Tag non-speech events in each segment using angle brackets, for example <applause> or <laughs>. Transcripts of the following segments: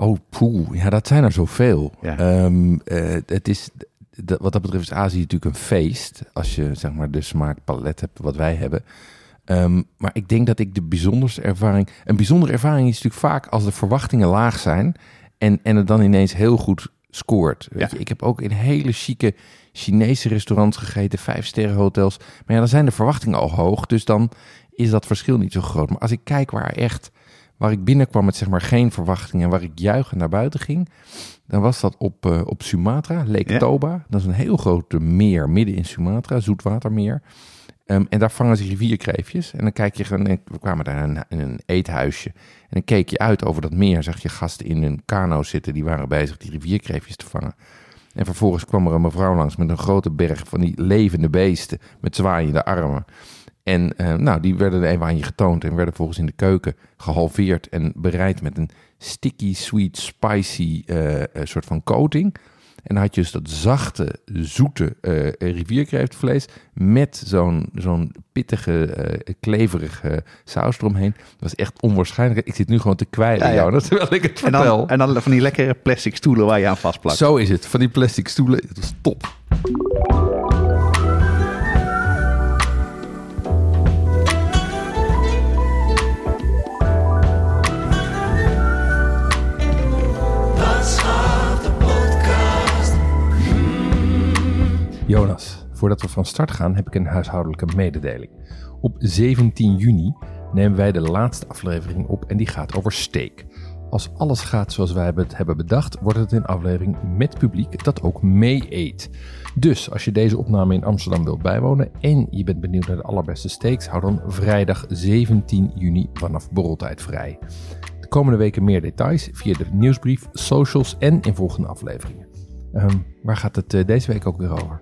Oh, poeh. Ja, dat zijn er zoveel. Ja. Ehm, eh, het is, wat dat betreft is Azië natuurlijk een feest. Als je zeg maar de smaakpalet hebt wat wij hebben. Ehm, maar ik denk dat ik de bijzonderste ervaring... Een bijzondere ervaring is natuurlijk vaak als de verwachtingen laag zijn... en, en het dan ineens heel goed scoort. Weet Ja. je, ik heb ook in hele chique Chinese restaurants gegeten, vijf sterren hotels. Maar ja, dan zijn de verwachtingen al hoog, dus dan is dat verschil niet zo groot. Maar als ik kijk waar echt, waar ik binnenkwam met zeg maar geen verwachtingen en waar ik juichend naar buiten ging, dan was dat op, eh, op Sumatra, Lake Ja. Toba. Dat is een heel groot meer midden in Sumatra, zoetwatermeer. Ehm, en daar vangen ze rivierkreefjes. En dan kijk je gewoon, we kwamen daar in een, in een eethuisje. En dan keek je uit over dat meer. Zag je gasten in een kano zitten, die waren bezig die rivierkreefjes te vangen. En vervolgens kwam er een mevrouw langs met een grote berg van die levende beesten met zwaaiende armen. En eh, nou, die werden even aan je getoond en werden volgens in de keuken gehalveerd en bereid met een sticky, sweet, spicy eh, eh, soort van coating. En dan had je dus dat zachte, zoete eh rivierkreeftvlees met zo'n zo'n pittige, kleverige saus eromheen. Dat was echt onwaarschijnlijk. Ik zit nu gewoon te kwijlen, Ja, ja. Jonas, <laughs> terwijl ik het En vertel. dan, en dan van die lekkere plastic stoelen waar je aan vastplakt. Zo is het. Van die plastic stoelen. Het was top. Jonas, voordat we van start gaan heb ik een huishoudelijke mededeling. Op 17 juni nemen wij de laatste aflevering op en die gaat over steak. Als alles gaat zoals wij het hebben bedacht, wordt het een aflevering met publiek dat ook mee eet. Dus als je deze opname in Amsterdam wilt bijwonen en je bent benieuwd naar de allerbeste steaks, hou dan vrijdag 17 juni vanaf borreltijd vrij. De komende weken meer details via de nieuwsbrief, socials en in volgende afleveringen. Ehm, waar gaat het eh, deze week ook weer over?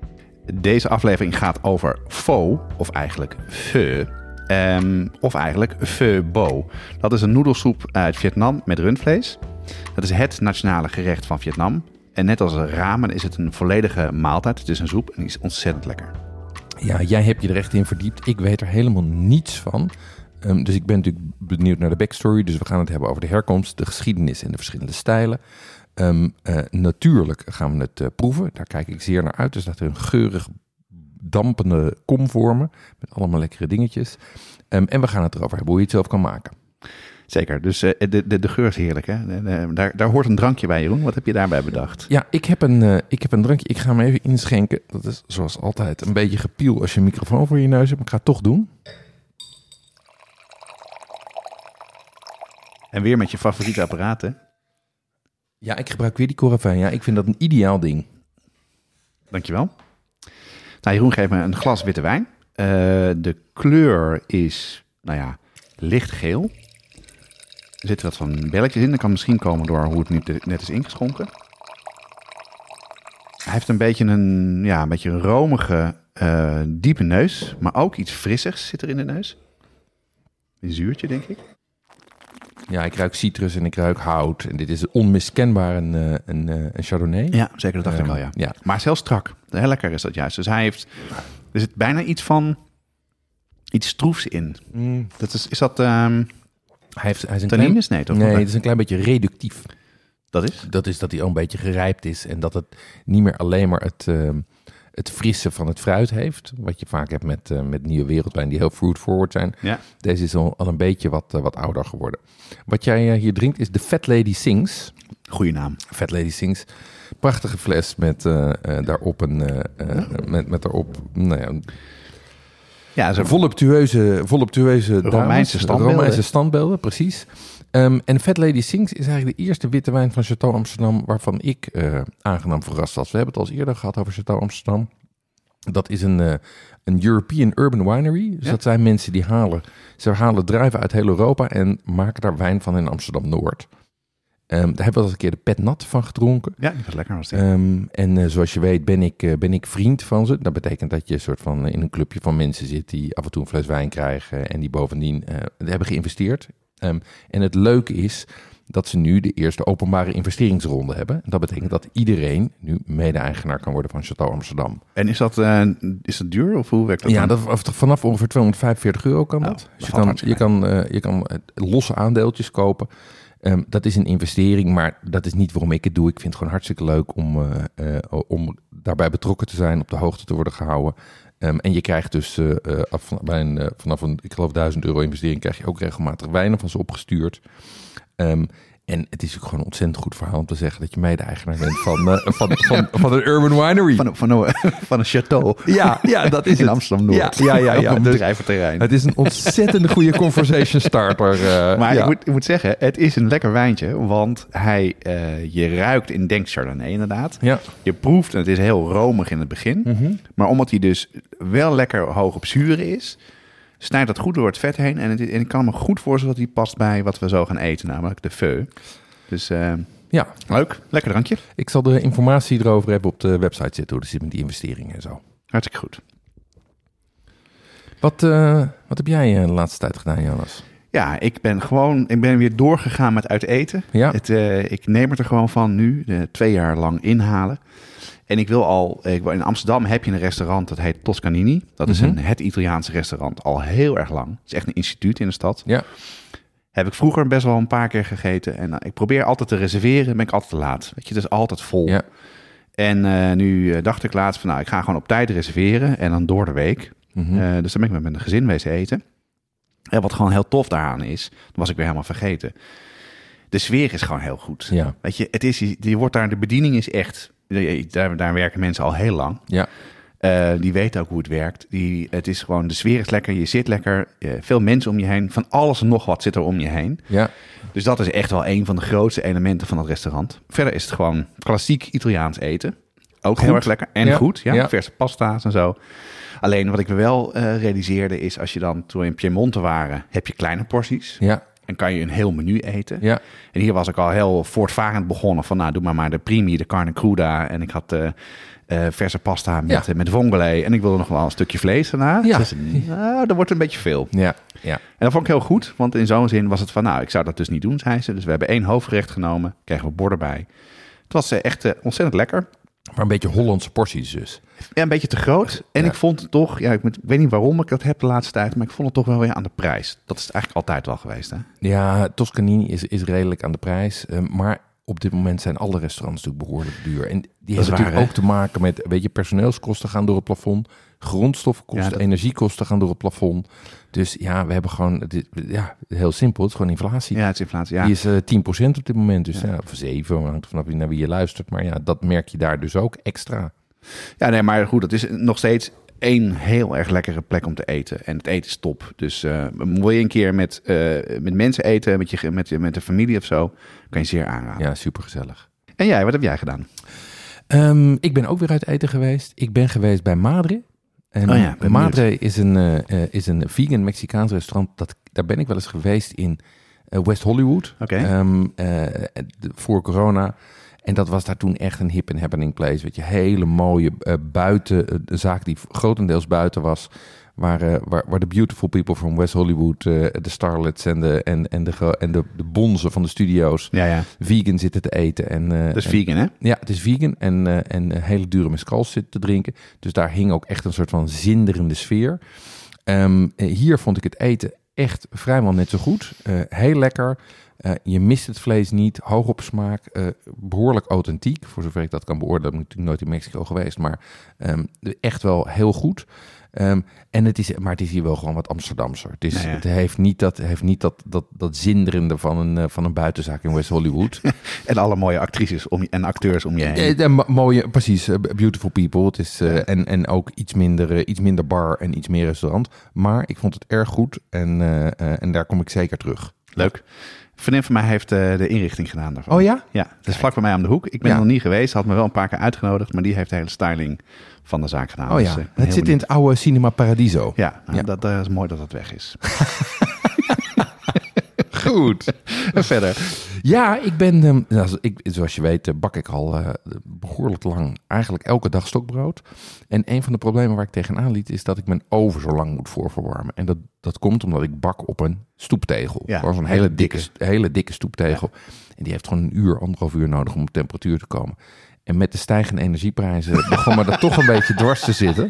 Deze aflevering gaat over pho, of eigenlijk pho. ehm, of eigenlijk pho bo. Dat is een noedelsoep uit Vietnam met rundvlees. Dat is het nationale gerecht van Vietnam. En net als ramen is het een volledige maaltijd. Het is een soep en die is ontzettend lekker. Ja, jij hebt je er echt in verdiept. Ik weet er helemaal niets van. Ehm, dus ik ben natuurlijk benieuwd naar de backstory. Dus we gaan het hebben over de herkomst, de geschiedenis en de verschillende stijlen. Ehm, eh, natuurlijk gaan we het eh, proeven. Daar kijk ik zeer naar uit. Dus dat er een geurig dampende kom vormen. Met allemaal lekkere dingetjes. Ehm, en we gaan het erover hebben hoe je het zelf kan maken. Zeker, dus eh, de, de, de geur is heerlijk. Hè? De- de- daar, daar hoort een drankje bij, Jeroen. Wat heb je daarbij bedacht? Ja, ik heb, een, ik heb een drankje. Ik ga hem even inschenken. Dat is zoals altijd een beetje gepiel als je een microfoon voor je neus hebt. Maar ik ga het toch doen. En weer met je favoriete apparaten. Ja, ik gebruik weer die Coravijn. Ja, ik vind dat een ideaal ding. Dankjewel. Nou, Jeroen geeft me een glas witte wijn. Eh, de kleur is, nou ja, lichtgeel. Er zitten wat van belletjes in. Dat kan misschien komen door hoe het nu net is ingeschonken. Hij heeft een beetje een, ja, een beetje een romige, eh, diepe neus. Maar ook iets frissigs zit er in de neus. Een zuurtje, denk ik. Ja, ik ruik citrus en ik ruik hout. En dit is onmiskenbaar een, eh, een, eh, een Chardonnay. Ja, zeker. Dat dacht ik Ehm, wel, ja. ja. Maar het is heel strak. Heel lekker is dat juist. Dus hij heeft... Er zit bijna iets van... Iets stroefs in. Mm, Dat is, is dat... ehm hij, heeft, hij is een klein? Nee, toch? nee, het is een klein beetje reductief. Dat is? Dat is dat hij al een beetje gerijpt is. En dat het niet meer alleen maar het, ehm, het frisse van het fruit heeft. Wat je vaak hebt met, eh, met nieuwe wereldwijn die heel fruit forward zijn. Ja. Deze is al, al een beetje wat, eh, wat ouder geworden. Wat jij eh, hier drinkt is de Fat Lady Sings. Goeie naam. Fat Lady Sings. Prachtige fles met daarop een... eh, met, met daarop nou ja, Ja, zo voluptueuze, voluptueuze dames. Romeinse standbeelden. Romeinse standbeelden, precies. Ehm, en Fat Lady Sings is eigenlijk de eerste witte wijn van Chateau Amsterdam... waarvan ik eh, aangenaam verrast was. We hebben het al eens eerder gehad over Chateau Amsterdam. Dat is een, eh, een European Urban Winery. Dus Ja. dat zijn mensen die halen... Ze halen druiven uit heel Europa en maken daar wijn van in Amsterdam-Noord. Ehm, daar hebben we al eens een keer de pet nat van gedronken. Ja, die was lekker was die. Ehm, en eh, zoals je weet ben ik, ben ik vriend van ze. Dat betekent dat je een soort van in een clubje van mensen zit die af en toe een fles wijn krijgen en die bovendien hebben geïnvesteerd. Ehm, en het leuke is dat ze nu de eerste openbare investeringsronde hebben. Dat betekent dat iedereen nu mede-eigenaar kan worden van Chateau Amsterdam. en is dat, eh, is dat duur of hoe werkt dat Ja, dat, vanaf ongeveer 245 euro kan Oh, dat. Dus je kan, je kan, eh, je kan eh, losse aandeeltjes kopen. Ehm, dat is een investering, maar dat is niet waarom ik het doe. Ik vind het gewoon hartstikke leuk om, om daarbij betrokken te zijn, op de hoogte te worden gehouden. Ehm, en je krijgt dus eh, af, bij een, eh, vanaf een, ik geloof, 1000 euro investering, krijg je ook regelmatig wijnen van ze opgestuurd. Ehm, en het is ook gewoon een ontzettend goed verhaal om te zeggen dat je mede-eigenaar bent van, eh, <laughs> van, van, van een urban winery. Van, een- van, een, van een château ja, ja, dat is <laughs> in. Amsterdam-Noord. Ja, ja, ja, ja. Op een Dus- bedrijventerrein. Het is een ontzettende goede conversation starter. <laughs> eh, Maar ja. ik, moet, ik moet zeggen, het is een lekker wijntje. Want hij, eh, je ruikt en denkt Chardonnay inderdaad. Ja. Je proeft en het is heel romig in het begin. Mhm. Maar omdat hij dus wel lekker hoog op zuren is... snijdt dat goed door het vet heen. En, het, en ik kan me goed voorstellen dat hij past bij wat we zo gaan eten. Namelijk de feu. Dus eh, ja, leuk. Lekker drankje. ik zal de informatie erover hebben op de website zitten. Hoe dat zit met die investeringen en zo. Hartstikke goed. Wat, eh, wat heb jij eh, de laatste tijd gedaan, Jonas? Ja, ik ben gewoon ik ben weer doorgegaan met uit eten. Ja. Het, ik neem het er gewoon van nu, twee jaar lang inhalen. En ik wil al, ik, in Amsterdam heb je een restaurant dat heet Toscanini. Dat is Mhm. een, het Italiaanse restaurant al heel erg lang. Het is echt een instituut in de stad. Ja. Heb ik vroeger best wel een paar keer gegeten. En eh, ik probeer altijd te reserveren, ben ik altijd te laat. Weet je, het is altijd vol. Ja. En eh, nu eh, dacht ik laatst van, nou, ik ga gewoon op tijd reserveren en dan door de week. Mhm. Dus dan ben ik met mijn gezin wezen eten. En wat gewoon heel tof daaraan is, dat was ik weer helemaal vergeten. De sfeer is gewoon heel goed. ja. Weet je, het is, je wordt daar, de bediening is echt, daar, daar werken mensen al heel lang. Ja. Eh, die weten ook hoe het werkt. Die, het is gewoon, de sfeer is lekker, je zit lekker, veel mensen om je heen. Van alles en nog wat zit er om je heen. Ja. Dus dat is echt wel een van de grootste elementen van het restaurant. Verder is het gewoon klassiek Italiaans eten. Ook heel erg lekker en Ja. goed. Ja, Ja. verse pasta's en zo. Alleen wat ik me wel eh, realiseerde is als je dan toen we in Piemonte waren, heb je kleine porties. Ja. En kan je een heel menu eten. Ja. En hier was ik al heel voortvarend begonnen van nou doe maar maar de primi, de carne cruda. En ik had eh, verse pasta met, Ja. met vongole. En ik wilde nog wel een stukje vlees daarna. Ja. Dus, nou, dat wordt een beetje veel. Ja. Ja. En dat vond ik heel goed, want in zo'n zin was het van, nou, ik zou dat dus niet doen, zei ze. Dus we hebben één hoofdgerecht genomen, kregen we borden bij. Het was eh, echt ontzettend lekker. Maar een beetje Hollandse porties dus. Ja, een beetje te groot. En Ja. ik vond het toch, ja, ik, weet niet waarom ik dat heb de laatste tijd, maar ik vond het toch wel weer aan de prijs. Dat is het eigenlijk altijd wel geweest, hè? Ja, Toscanini is, is redelijk aan de prijs. eh, maar op dit moment zijn alle restaurants natuurlijk behoorlijk duur. En die hebben natuurlijk ook te maken met, weet je, personeelskosten gaan door het plafond. Grondstoffenkosten, Ja, dat- energiekosten gaan door het plafond. Dus ja, we hebben gewoon, ja, heel simpel, het is gewoon inflatie. Ja, het is inflatie. Ja. Die is eh 10% op dit moment. Dus ja. of 7, hangt vanaf wie- naar wie je luistert. Maar ja, dat merk je daar dus ook extra. ja, nee, maar goed, het is nog steeds één heel erg lekkere plek om te eten. En het eten is top. Dus eh, wil je een keer met, eh, met mensen eten, met, je, met, met de familie of zo, kan je zeer aanraden. Ja, super gezellig. En jij, wat heb jij gedaan? Ehm, ik ben ook weer uit eten geweest. Ik ben geweest bij Madre. En Oh ja, Madre is een, eh, eh, is een vegan Mexicaans restaurant. Dat, daar ben ik wel eens geweest in eh, West Hollywood. Ehm, eh, voor corona. En dat was daar toen echt een hip and happening place. Weet je, hele mooie buiten, een zaak die grotendeels buiten was. Waar, eh, waar, waar de beautiful people from West Hollywood, eh, de starlets en de, en, en de, en de, de bonzen van de studio's Ja, ja. vegan zitten te eten. En, eh, Dat is en- vegan, hè? ja, het is vegan en, eh, en eh, hele dure mezcals zitten te drinken. Dus daar hing ook echt een soort van zinderende sfeer. Ehm, eh, hier vond ik het eten echt vrijwel net zo goed. Eh, heel lekker. Eh, je mist het vlees niet. Hoog op smaak. eh, behoorlijk authentiek. Voor zover ik dat kan beoordelen. Ik ben natuurlijk nooit in Mexico geweest. Maar ehm, echt wel heel goed. Ehm, en het is, maar het is hier wel gewoon wat Amsterdamser. Het, is, Nou ja. het heeft niet, dat, heeft niet dat, dat, dat zinderende van een, eh, van een buitenzaak in West Hollywood. <laughs> En alle mooie actrices om je, en acteurs om je heen. Mo- mooie, precies, beautiful people. Het is, en, en ook iets minder, iets minder bar en iets meer restaurant. Maar ik vond het erg goed en, en daar kom ik zeker terug. Leuk. Vriendin van mij heeft eh, de inrichting gedaan daarvan. Oh ja? Ja, het is vlak bij mij om de hoek. Ik ben Ja. nog niet geweest. Had me wel een paar keer uitgenodigd. Maar die heeft de hele styling van de zaak gedaan. Oh Dus, ja, eh, ik ben het zit in het oude Cinema Paradiso. Ja, nou, Ja. Dat, eh, is mooi dat dat weg is. <laughs> Goed. <laughs> en verder. Ja, ik ben, ehm, nou, ik, zoals je weet, eh, bak ik al eh, behoorlijk lang eigenlijk elke dag stokbrood. En een van de problemen waar ik tegenaan liet is dat ik mijn oven zo lang moet voorverwarmen. En dat, dat komt omdat ik bak op een stoeptegel. Ja, Gewoon zo'n hele hele dikke, dikke. hele dikke stoeptegel. En die heeft gewoon een uur, anderhalf uur nodig om op temperatuur te komen. En met de stijgende energieprijzen <laughs> begon me dat toch een beetje dwars te zitten.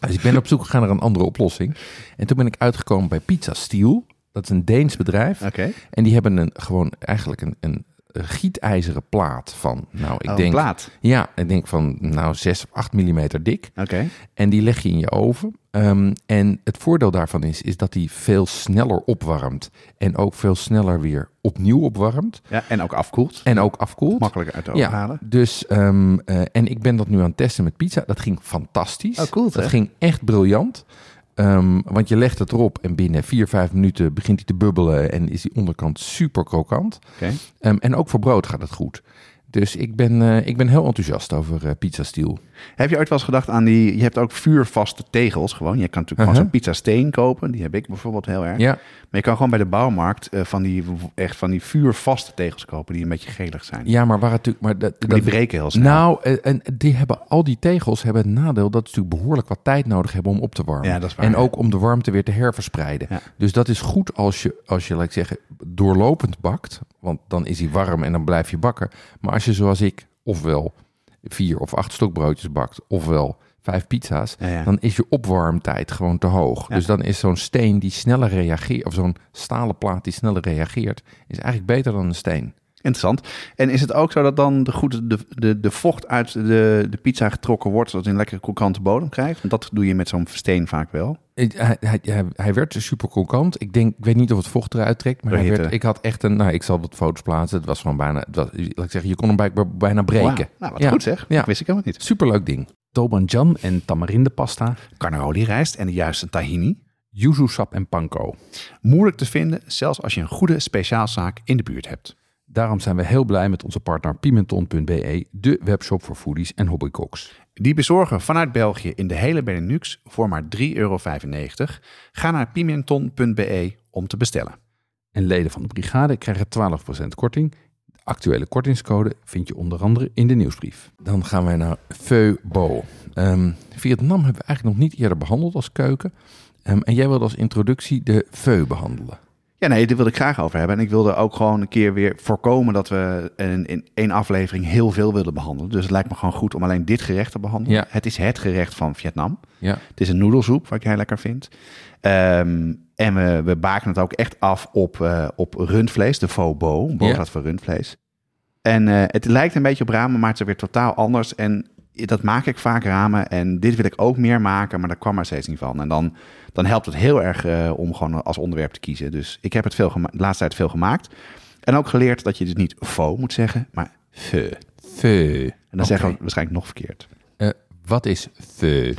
Dus ik ben op zoek gegaan naar een andere oplossing. En toen ben ik uitgekomen bij Pizza Steel. Dat is een Deens bedrijf. Oké. En die hebben een, gewoon eigenlijk een, een gietijzeren plaat van, nou, ik Oh, denk, plaat. ja, ik denk van, nou, 6 of 8 millimeter dik. Oké. En die leg je in je oven. Ehm, en het voordeel daarvan is, is dat die veel sneller opwarmt. En ook veel sneller weer opnieuw opwarmt. Ja, en ook afkoelt. En ook afkoelt. Makkelijker uit de oven Ja, halen. dus, ehm, eh, en ik ben dat nu aan het testen met pizza. Dat ging fantastisch. Oh, cool, Dat ging echt briljant. Ehm, want je legt het erop en binnen 4, 5 minuten begint hij te bubbelen en is die onderkant super krokant. Ehm, en ook voor brood gaat het goed. Dus ik ben, eh, ik ben heel enthousiast over eh, Pizza Steel. Heb je ooit wel eens gedacht aan die... Je hebt ook vuurvaste tegels gewoon. Je kan natuurlijk Uh-huh. gewoon zo'n pizza steen kopen. Die heb ik bijvoorbeeld heel erg. Ja, Maar je kan gewoon bij de bouwmarkt eh, van, die, echt van die vuurvaste tegels kopen... die een beetje gelig zijn. ja maar waar het natuurlijk... Maar dat, Maar dat- die breken heel snel. nou, eh, en die hebben, al die tegels hebben het nadeel dat ze natuurlijk behoorlijk wat tijd nodig hebben om op te warmen. Ja, dat is waar, en ja. ook om de warmte weer te herverspreiden. Ja. Dus dat is goed als je, als je, laat ik zeggen, doorlopend bakt. Want dan is hij warm en dan blijf je bakken. Maar als je zoals ik ofwel vier of acht stokbroodjes bakt, ofwel vijf pizza's, Ja, ja. dan is je opwarmtijd gewoon te hoog. Ja. Dus dan is zo'n steen die sneller reageert, of zo'n stalen plaat die sneller reageert, is eigenlijk beter dan een steen. Interessant. En is het ook zo dat dan de, goede, de, de, de vocht uit de, de pizza getrokken wordt... zodat je een lekkere krokante bodem krijgt? Want dat doe je met zo'n steen vaak wel. Hij, hij, werd super krokant. Ik denk, ik weet niet of het vocht eruit trekt, maar hij werd, ik had echt een, nou, ik zal wat foto's plaatsen. Het was gewoon bijna, het was, laat ik zeggen, je kon hem bij- bijna breken. Nou, wat Ja. goed zeg. Ja. Dat wist ik helemaal niet. Superleuk ding. Tobanjan en tamarindepasta, Carnaroli rijst en de juiste tahini. yuzu sap en panko. Moeilijk te vinden, zelfs als je een goede speciaalzaak in de buurt hebt. Daarom zijn we heel blij met onze partner Pimenton.be, de webshop voor foodies en hobbycooks. Die bezorgen vanuit België in de hele Benelux voor maar 3,95 euro. Ga naar pimenton.be om te bestellen. En leden van de brigade krijgen 12% korting. De actuele kortingscode vind je onder andere in de nieuwsbrief. Dan gaan wij naar Feu Bo. Ehm, Vietnam hebben we eigenlijk nog niet eerder behandeld als keuken. Ehm, en jij wilde als introductie de Feu behandelen. Ja, nee, daar wilde ik graag over hebben. En ik wilde ook gewoon een keer weer voorkomen dat we in, in één aflevering heel veel willen behandelen. Dus het lijkt me gewoon goed om alleen dit gerecht te behandelen. Ja. Het is het gerecht van Vietnam. Ja, Het is een noedelsoep, wat ik heel lekker vind. Ehm, en we, we baken het ook echt af op, eh, op rundvlees, de faux bo, boterham voor rundvlees. En eh, het lijkt een beetje op ramen, maar het is weer totaal anders. En dat maak ik vaak ramen en dit wil ik ook meer maken, maar daar kwam maar steeds niet van. En dan, dan helpt het heel erg eh, om gewoon als onderwerp te kiezen. Dus ik heb het veel de laatste tijd veel gemaakt. En ook geleerd dat je dus niet faux moet zeggen, maar feu. Feu. En dan zeggen we waarschijnlijk nog verkeerd. Eh, wat is Feu?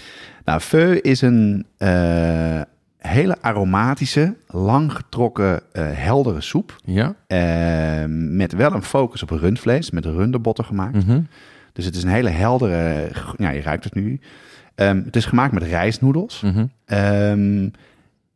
Nou, feu is een eh, hele aromatische, langgetrokken, eh heldere soep. Ja? Met wel een focus op rundvlees, met runderbotten gemaakt. Mhm. Dus het is een hele heldere, ja, je ruikt het nu. Ehm, het is gemaakt met rijstnoedels. Mhm. Ehm,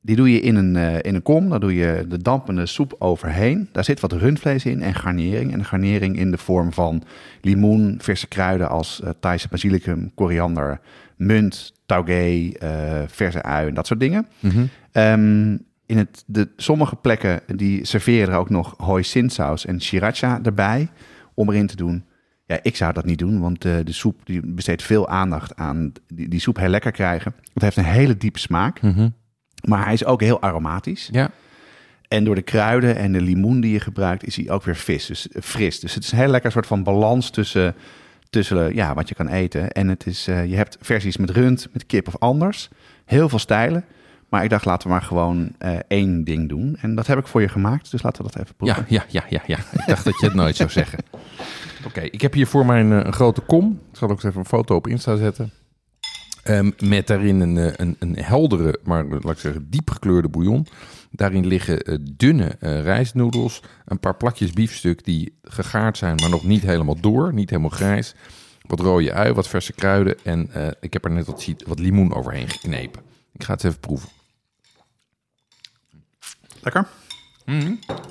die doe je in een, eh, in een kom, daar doe je de dampende soep overheen. Daar zit wat rundvlees in en garnering. En de garnering in de vorm van limoen, verse kruiden als eh, Thaise basilicum, koriander, munt, taugé, eh, verse ui en dat soort dingen. Mhm. Ehm, in het, de, sommige plekken die serveren er ook nog hoisinsaus en sriracha erbij om erin te doen. Ja, ik zou dat niet doen, want eh, de soep die besteedt veel aandacht aan die, die soep heel lekker krijgen. Het heeft een hele diepe smaak, Mhm. maar hij is ook heel aromatisch. Ja. En door de kruiden en de limoen die je gebruikt, is hij ook weer vis, dus, eh, fris. Dus het is een heel lekker soort van balans tussen, tussen eh, ja, wat je kan eten. En het is, je hebt versies met rund, met kip of anders. Heel veel stijlen. Maar ik dacht, laten we maar gewoon één ding doen. En dat heb ik voor je gemaakt, dus laten we dat even proeven. Ja, ja, ja, ja, ja. Ik dacht dat je het nooit zou zeggen. <laughs> Oké, ik heb hier voor mij een, eh, een grote kom. Ik zal ook eens even een foto op Insta zetten. Ehm, met daarin een, eh, een, een heldere, maar laat ik zeggen diep gekleurde bouillon. Daarin liggen eh, dunne rijstnoedels. Een paar plakjes biefstuk die gegaard zijn, maar nog niet helemaal door. Niet helemaal grijs. Wat rode ui, wat verse kruiden. En eh, ik heb er net wat, wat limoen overheen geknepen. Ik ga het even proeven. Lekker?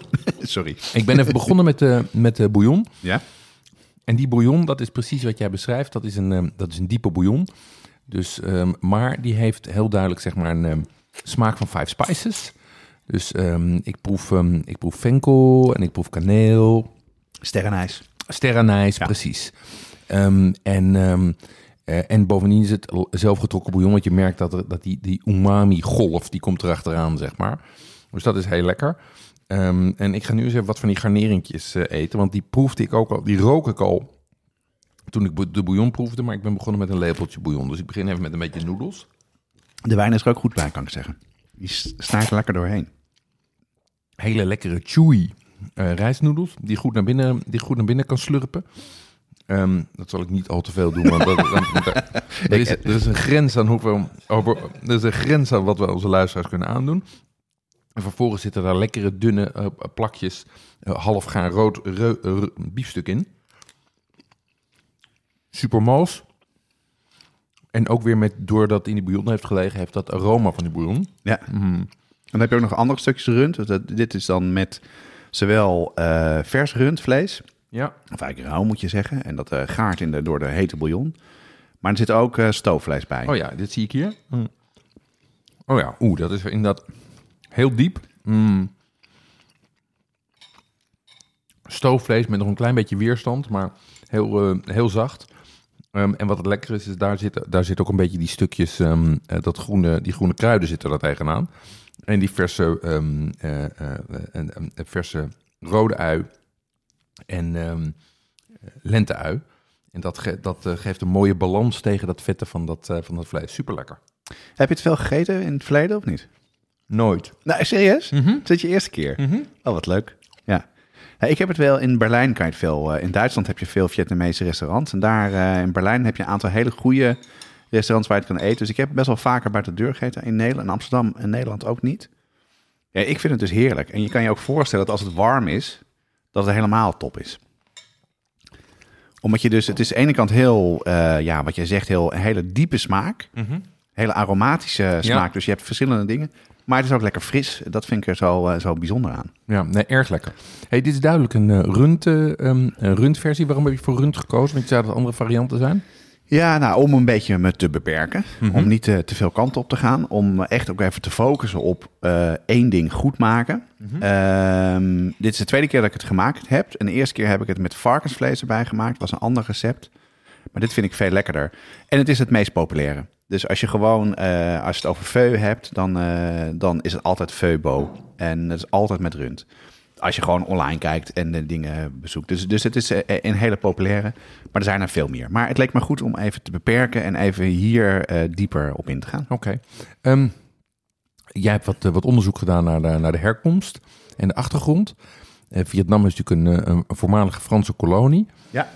<laughs> Sorry. Ik ben even begonnen met de, met de bouillon. Ja? En die bouillon, dat is precies wat jij beschrijft. Dat is een, ehm, dat is een diepe bouillon. Dus, ehm, maar die heeft heel duidelijk zeg maar, een ehm, smaak van five spices. Dus ik, proef, ik proef venkel en ik proef kaneel. Sterrenijs. Sterrenijs, Ja. precies. En, eh, en bovendien is het zelfgetrokken bouillon. Want je merkt dat, er, dat die, die umami-golf, die komt erachteraan, zeg maar. Dus dat is heel lekker. Ehm, en ik ga nu eens even wat van die garneringjes eh, eten. Want die proefde ik ook al, die rook ik al toen ik de bouillon proefde. Maar ik ben begonnen met een lepeltje bouillon. Dus ik begin even met een beetje noedels. De wijn is er ook goed bij, kan ik zeggen. Die s- snijdt er lekker doorheen. hele lekkere chewy eh rijstnoedels die goed naar binnen, die goed naar binnen kan slurpen. Ehm, dat zal ik niet al te veel doen, want dat, er, <laughs> er is, er is een grens aan hoeveel, over, er is een grens aan wat we onze luisteraars kunnen aandoen. En vervolgens zitten daar lekkere dunne eh, plakjes eh, half gaan rood biefstuk in. Super mals. En ook weer met, doordat in die bouillon heeft gelegen, heeft dat aroma van die bouillon. Ja. En dan heb je ook nog andere stukjes rund. Dus dat- dit is dan met zowel eh, vers rundvlees, Ja. of eigenlijk rauw moet je zeggen. En dat eh, gaart in de, door de hete bouillon. Maar er zit ook stoofvlees bij. Oh ja, dit zie ik hier. Mm. Oh ja, oeh, dat is inderdaad heel diep. Mm. Stoofvlees met nog een klein beetje weerstand, maar heel, eh, heel zacht. Ehm, en wat het lekker is, is daar zit, daar zit ook een beetje die stukjes, ehm, eh, dat groene, die groene kruiden zitten er tegenaan. En die verse, en verse rode ui en lente-ui. En dat, dat geeft een mooie balans tegen dat vette van dat, van dat vlees. Super lekker. Heb je het veel gegeten in het verleden of niet? Nooit. Nou, serieus? Mhm. Is dit je eerste keer? Oh, wat leuk. Ja. Nou, ik heb het wel in Berlijn, kan je het veel. eh, in Duitsland heb je veel Vietnamese restaurants. En daar eh, in Berlijn heb je een aantal hele goede restaurants waar je het kan eten. Dus ik heb best wel vaker buiten de deur gegeten in Nederland. In Amsterdam en Nederland ook niet. Ja, ik vind het dus heerlijk. En je kan je ook voorstellen dat als het warm is, dat het helemaal top is. Omdat je dus, het is aan de ene kant heel, eh, ja, wat jij zegt, heel, een hele diepe smaak. Hele aromatische smaak. Dus je hebt verschillende dingen. Maar het is ook lekker fris. Dat vind ik er zo, eh, zo bijzonder aan. Ja, nee, erg lekker. Hey, dit is duidelijk een eh, rund, eh, ehm, rundversie. Waarom heb je voor rund gekozen? Want je zei dat er andere varianten zijn. Ja, nou, om een beetje me te beperken. Om niet eh, te veel kanten op te gaan. Om echt ook even te focussen op één ding goed maken. Ehm, dit is de tweede keer dat ik het gemaakt heb. En de eerste keer heb ik het met varkensvlees erbij gemaakt. Het was een ander recept. Maar dit vind ik veel lekkerder. En het is het meest populaire. Dus als je gewoon, eh, als je het over feu hebt, dan, eh, dan is het altijd feubo. En het is altijd met rund. Als je gewoon online kijkt en de dingen bezoekt. Dus, dus het is eh, een hele populaire. Maar er zijn er veel meer. Maar het leek me goed om even te beperken en even hier dieper op in te gaan. Oké. Ehm, jij hebt wat, wat onderzoek gedaan naar de, naar de herkomst en de achtergrond. Vietnam is natuurlijk een, een voormalige Franse kolonie. Ja.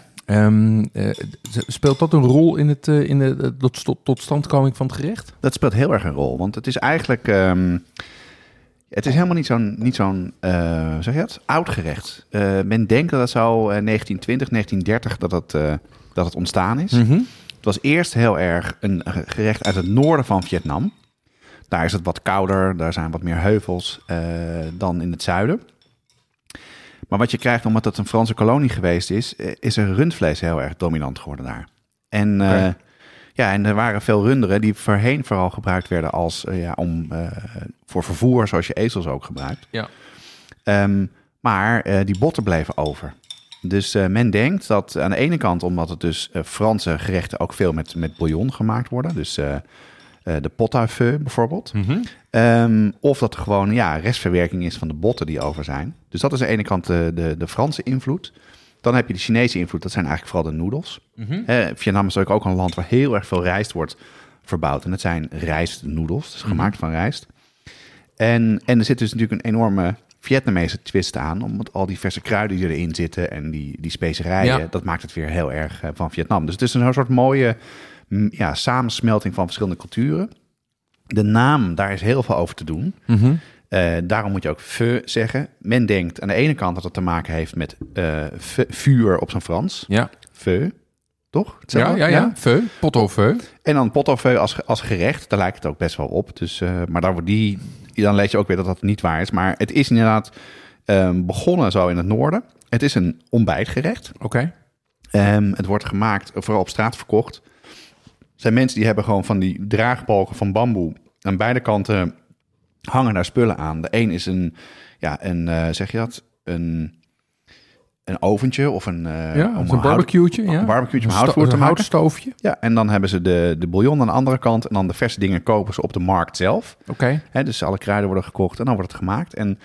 Z- speelt dat een rol in het, eh, in de eh, tot, tot, totstandkoming van het gerecht? Dat speelt heel erg een rol. Want het is eigenlijk. ehm, het is helemaal niet zo'n, niet zo'n zeg je dat? Oud gerecht. Men denkt dat het zo eh, 1920, 1930 dat het, dat het ontstaan is. Mhm. Het was eerst heel erg een gerecht uit het noorden van Vietnam. Daar is het wat kouder, daar zijn wat meer heuvels dan in het zuiden. Maar wat je krijgt, omdat het een Franse kolonie geweest is, eh, is er rundvlees heel erg dominant geworden daar. En, eh, ja, en er waren veel runderen die voorheen vooral gebruikt werden als, eh, ja, om, voor vervoer, zoals je ezels ook gebruikt. Ja. Ehm, maar die botten bleven over. Dus men denkt dat aan de ene kant, omdat het dus Franse gerechten ook veel met, met bouillon gemaakt worden. Dus eh, de pot à feu bijvoorbeeld. Ehm, of dat er gewoon ja, restverwerking is van de botten die over zijn. Dus dat is aan de ene kant de, de, de Franse invloed. Dan heb je de Chinese invloed, dat zijn eigenlijk vooral de noedels. Eh, Vietnam is natuurlijk ook een land waar heel erg veel rijst wordt verbouwd. En dat zijn rijstnoedels, dus gemaakt van rijst. En, en er zit dus natuurlijk een enorme Vietnamese twist aan. Omdat al die verse kruiden die erin zitten en die, die specerijen, Ja. dat maakt het weer heel erg eh, van Vietnam. Dus het is een soort mooie mm, ja, samensmelting van verschillende culturen. De naam, daar is heel veel over te doen. Mhm. Eh, daarom moet je ook feu zeggen. Men denkt aan de ene kant dat het te maken heeft met eh, vu- vuur op zijn Frans. Ja. Feu. Ja, Hetzelfde? ja, ja. Feu, pot au feu. En dan pot au feu als, als gerecht, daar lijkt het ook best wel op. Dus, eh, maar daar wordt die, dan lees je ook weer dat dat niet waar is. Maar het is inderdaad ehm, begonnen zo in het noorden. Het is een ontbijtgerecht. Oké. Ehm, het wordt gemaakt, vooral op straat verkocht. Zijn mensen die hebben gewoon van die draagbalken van bamboe. Aan beide kanten hangen daar spullen aan. De een is een, ja, een eh, zeg je dat? Een, een oventje of een... eh, Ja, hout- barbecue'tje. Ja. Een barbecue'tje om Een houtvoer te een maken. houtstoofje. Ja, en dan hebben ze de, de bouillon aan de andere kant. En dan de verse dingen kopen ze op de markt zelf. Oké. Hè, dus alle kruiden worden gekocht en dan wordt het gemaakt. En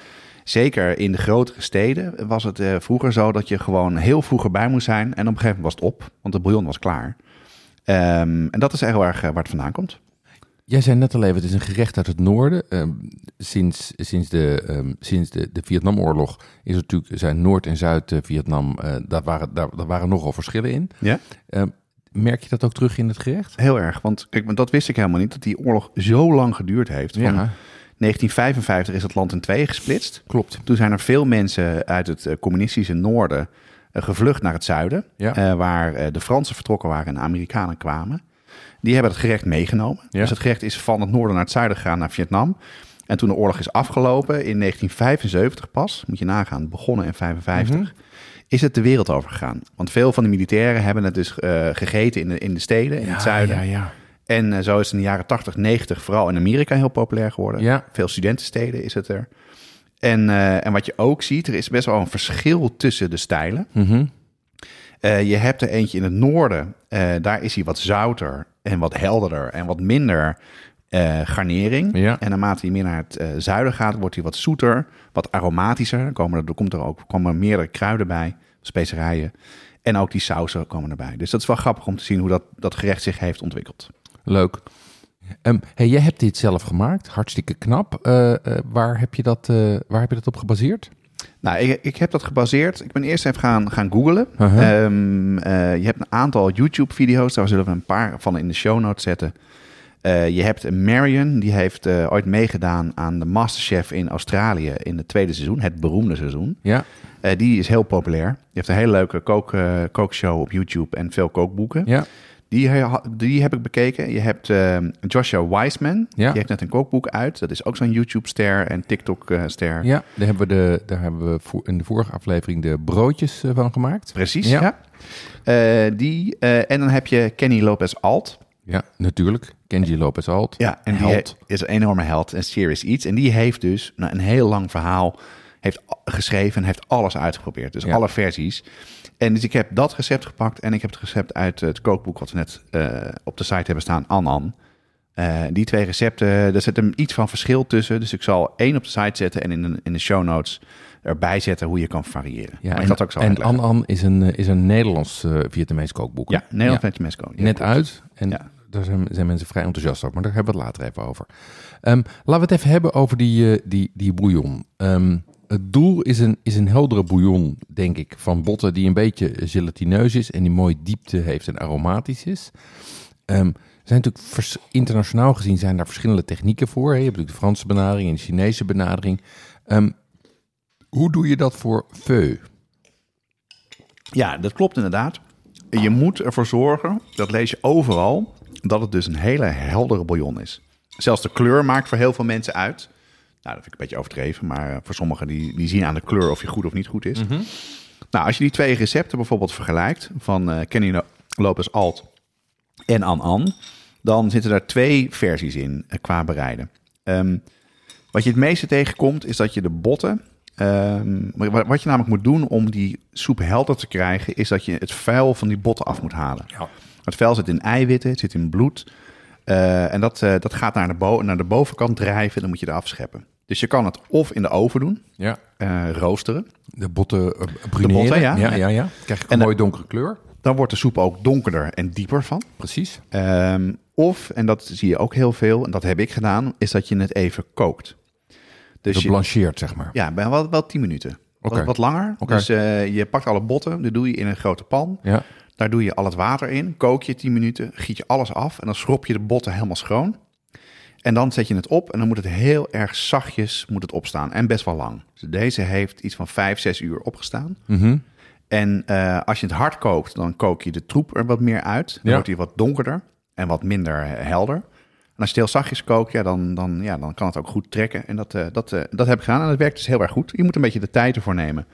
zeker in de grotere steden was het eh, vroeger zo dat je gewoon heel vroeg erbij moest zijn. En op een gegeven moment was het op, want de bouillon was klaar. Ehm, en dat is erg eh, waar het vandaan komt. Jij zei net al even, het is een gerecht uit het noorden. Ehm, sinds sinds, de, ehm, sinds de, de Vietnamoorlog is er natuurlijk, zijn Noord- en Zuid-Vietnam, eh daar, waren, daar, daar waren nogal verschillen in. Ja? Merk je dat ook terug in het gerecht? Heel erg, want kijk, dat wist ik helemaal niet, dat die oorlog zo lang geduurd heeft. Van 1955 is het land in tweeën gesplitst. klopt. Toen zijn er veel mensen uit het eh, communistische noorden gevlucht naar het zuiden. Ja. eh, waar eh, de Fransen vertrokken waren en de Amerikanen kwamen. Die hebben het gerecht meegenomen. Ja. Dus het gerecht is van het noorden naar het zuiden gegaan, naar Vietnam. En toen de oorlog is afgelopen, in 1975 pas, moet je nagaan, begonnen in 55, Mhm. is het de wereld over gegaan. Want veel van de militairen hebben het dus eh, gegeten in de, in de steden, in het zuiden. Ja, ja. En eh, zo is het in de jaren 80, 90 vooral in Amerika heel populair geworden. Veel studentensteden is het er. En, eh, en wat je ook ziet, er is best wel een verschil tussen de stijlen. Mhm. Eh, je hebt er eentje in het noorden, eh, daar is hij wat zouter en wat helderder en wat minder garnering. Ja. En naarmate hij meer naar het zuiden gaat, wordt hij wat zoeter, wat aromatischer. Er, komen, er komt er ook komen er meerdere kruiden bij, specerijen. En ook die sausen komen erbij. Dus dat is wel grappig om te zien hoe dat, dat gerecht zich heeft ontwikkeld. Leuk. Ehm, hey, jij hebt dit zelf gemaakt, hartstikke knap. Eh, eh, waar, heb je dat, eh, waar heb je dat op gebaseerd? Nou, ik, ik heb dat gebaseerd. Ik ben eerst even gaan, gaan googlen. Ehm, eh, je hebt een aantal YouTube-video's. Daar zullen we een paar van in de show notes zetten. Je hebt Marion, die heeft ooit meegedaan aan de Masterchef in Australië in het tweede seizoen, het beroemde seizoen. Ja, die is heel populair. Die heeft een hele leuke kook, kookshow op YouTube en veel kookboeken. ja, Die, die heb ik bekeken. Je hebt eh, Joshua Wiseman, Ja. die heeft net een kookboek uit. Dat is ook zo'n YouTube-ster en TikTok-ster. ja. Daar hebben we, de, daar hebben we voor, in de vorige aflevering de broodjes eh, van gemaakt. Precies, Ja. ja. Eh, die, eh, en dan heb je Kenny Lopez Alt. Ja, natuurlijk. Kenji Lopez Alt. Ja, en die Held. he- is een enorme held en Serious Eats. En die heeft dus nou, een heel lang verhaal heeft geschreven en heeft alles uitgeprobeerd. Dus Ja. alle versies. En dus ik heb dat recept gepakt en ik heb het recept uit het kookboek wat we net eh, op de site hebben staan, Anan. Eh, die twee recepten, er zit een iets van verschil tussen. Dus ik zal één op de site zetten en in de, in de show notes erbij zetten hoe je kan variëren. Ja, maar en, dat ook zo en. An An is een, eh, is een Nederlands eh Vietnamees kookboek. hè? Ja, Nederland Ja. Ja, Net uit. En Ja. daar zijn, zijn mensen vrij enthousiast over. Maar daar hebben we het later even over. Ehm, laten we het even hebben over die, eh, die, die bouillon. Ehm, het doel is een, is een heldere bouillon, denk ik, van botten die een beetje gelatineus is en die mooi diepte heeft en aromatisch is. Ehm, er zijn natuurlijk internationaal gezien zijn daar verschillende technieken voor. Je hebt natuurlijk de Franse benadering en de Chinese benadering. Ehm, hoe doe je dat voor feu? Ja, dat klopt inderdaad. Je moet ervoor zorgen, dat lees je overal, dat het dus een hele heldere bouillon is. Zelfs de kleur maakt voor heel veel mensen uit. Nou, dat vind ik een beetje overdreven, maar eh, voor sommigen die, die zien aan de kleur of je goed of niet goed is. Nou, als je die twee recepten bijvoorbeeld vergelijkt, van eh Kenny Lo- Lopez Alt en An An, dan zitten daar twee versies in eh, qua bereiden. Ehm, wat je het meeste tegenkomt, is dat je de botten. ehm, wat wat je namelijk moet doen om die soep helder te krijgen, is dat je het vuil van die botten af moet halen. Het vuil zit in eiwitten, het zit in bloed. Eh, en dat, eh, dat gaat naar de, bo- naar de bovenkant drijven, dan moet je eraf scheppen. Dus je kan het of in de oven doen, Ja. eh, roosteren. De botten bruneren. botten, ja. ja, ja, ja. Krijg je een En mooie donkere kleur. Dan wordt de soep ook donkerder en dieper van. Precies. Ehm, of, en dat zie je ook heel veel, en dat heb ik gedaan, is dat je het even kookt. Dus de je, blancheert, zeg maar. ja, bij wel, wel 10 minuten. Oké. Wat, wat langer. Oké. Dus je pakt alle botten, die doe je in een grote pan. Ja. Daar doe je al het water in, kook je 10 minuten, giet je alles af en dan schrop je de botten helemaal schoon. En dan zet je het op en dan moet het heel erg zachtjes moet het opstaan en best wel lang. Dus deze heeft iets van 5, 6 uur opgestaan. Mhm. En eh, als je het hard kookt, dan kook je de troep er wat meer uit. Dan Ja. wordt hij wat donkerder en wat minder eh, helder. En als je het heel zachtjes kookt, ja, dan, dan, ja, dan kan het ook goed trekken. En dat, eh, dat, dat heb ik gedaan en dat werkt dus heel erg goed. Je moet een beetje de tijd ervoor nemen.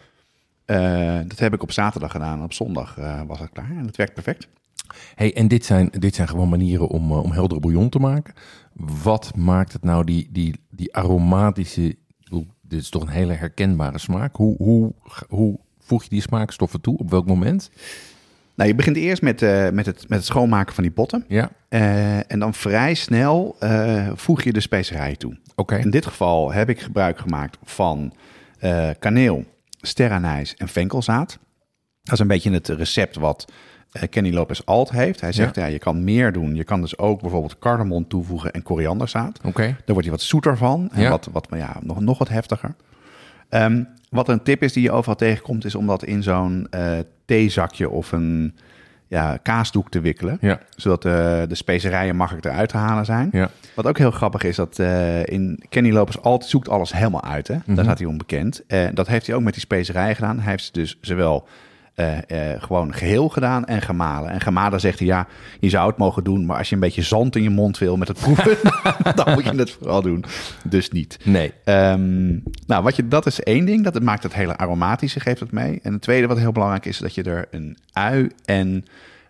Eh, dat heb ik op zaterdag gedaan. Op zondag eh, was het klaar en het werkt perfect. Hey, en dit zijn, dit zijn gewoon manieren om, eh, om heldere bouillon te maken. Wat maakt het nou die, die, die aromatische... Dit is toch een hele herkenbare smaak. Hoe, hoe, hoe voeg je die smaakstoffen toe? Op welk moment? Nou, je begint eerst met, met, het, met het schoonmaken van die potten. Ja, en dan vrij snel voeg je de specerijen toe. oké. In dit geval heb ik gebruik gemaakt van kaneel, sterrenijs en venkelzaad. Dat is een beetje het recept wat eh, Kenny Lopez Alt heeft. Hij zegt, ja. je kan meer doen. Je kan dus ook bijvoorbeeld cardamom toevoegen en korianderzaad. Oké. Daar wordt hij wat zoeter van en Ja. wat, wat, ja, nog, nog wat heftiger. Ehm, wat een tip is die je overal tegenkomt, is om dat in zo'n eh, theezakje of een ja, kaasdoek te wikkelen. Ja, Zodat eh, de specerijen makkelijk eruit te halen zijn. ja. Wat ook heel grappig is, dat eh, in Kenny Lopez altijd zoekt alles helemaal uit. Hè? Mhm. Daar staat hij onbekend. Eh dat heeft hij ook met die specerijen gedaan. Hij heeft ze dus zowel eh, gewoon geheel gedaan en gemalen. En gemalen zegt hij, ja, je zou het mogen doen... maar als je een beetje zand in je mond wil met het proeven... <laughs> dan moet je het vooral doen. Dus niet. Nee. Ehm, nou, wat je, dat is één ding. Dat het maakt het hele aromatische, geeft het mee. En het tweede wat heel belangrijk is... dat je er een ui en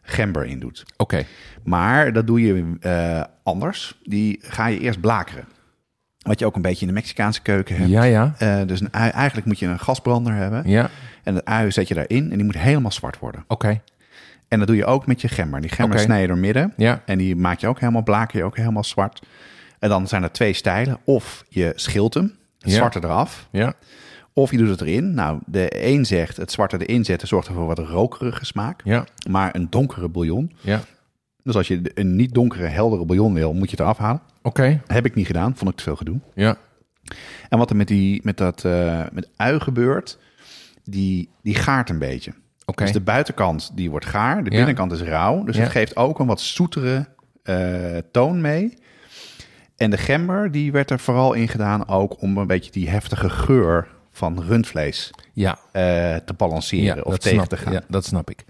gember in doet. Oké. Maar dat doe je eh, anders. Die ga je eerst blakeren. Wat je ook een beetje in de Mexicaanse keuken hebt. Ja, ja. Eh, dus een ui, eigenlijk moet je een gasbrander hebben. Ja, En het ui zet je daarin en die moet helemaal zwart worden. oké. En dat doe je ook met je gember. Die gember snij je door midden. Ja, En die maak je ook helemaal, blaker je ook helemaal zwart. En dan zijn er twee stijlen. Of je schilt hem, het Ja. zwarte eraf. ja. Of je doet het erin. Nou, de een zegt het zwarte erin zetten zorgt ervoor wat rokerige smaak. Ja, Maar een donkere bouillon. ja. Dus als je een niet donkere, heldere bouillon wil, moet je het eraf halen. Oké. Heb ik niet gedaan, vond ik te veel gedoe. Ja, En wat er met, die, met dat eh, met ui gebeurt, die, die gaart een beetje. oké. Dus de buitenkant die wordt gaar, de Ja. binnenkant is rauw. Dus Ja. het geeft ook een wat zoetere eh, toon mee. En de gember, die werd er vooral in gedaan ook om een beetje die heftige geur van rundvlees Ja, eh, te balanceren of dat tegen snap, te gaan. Ja, dat snap ik.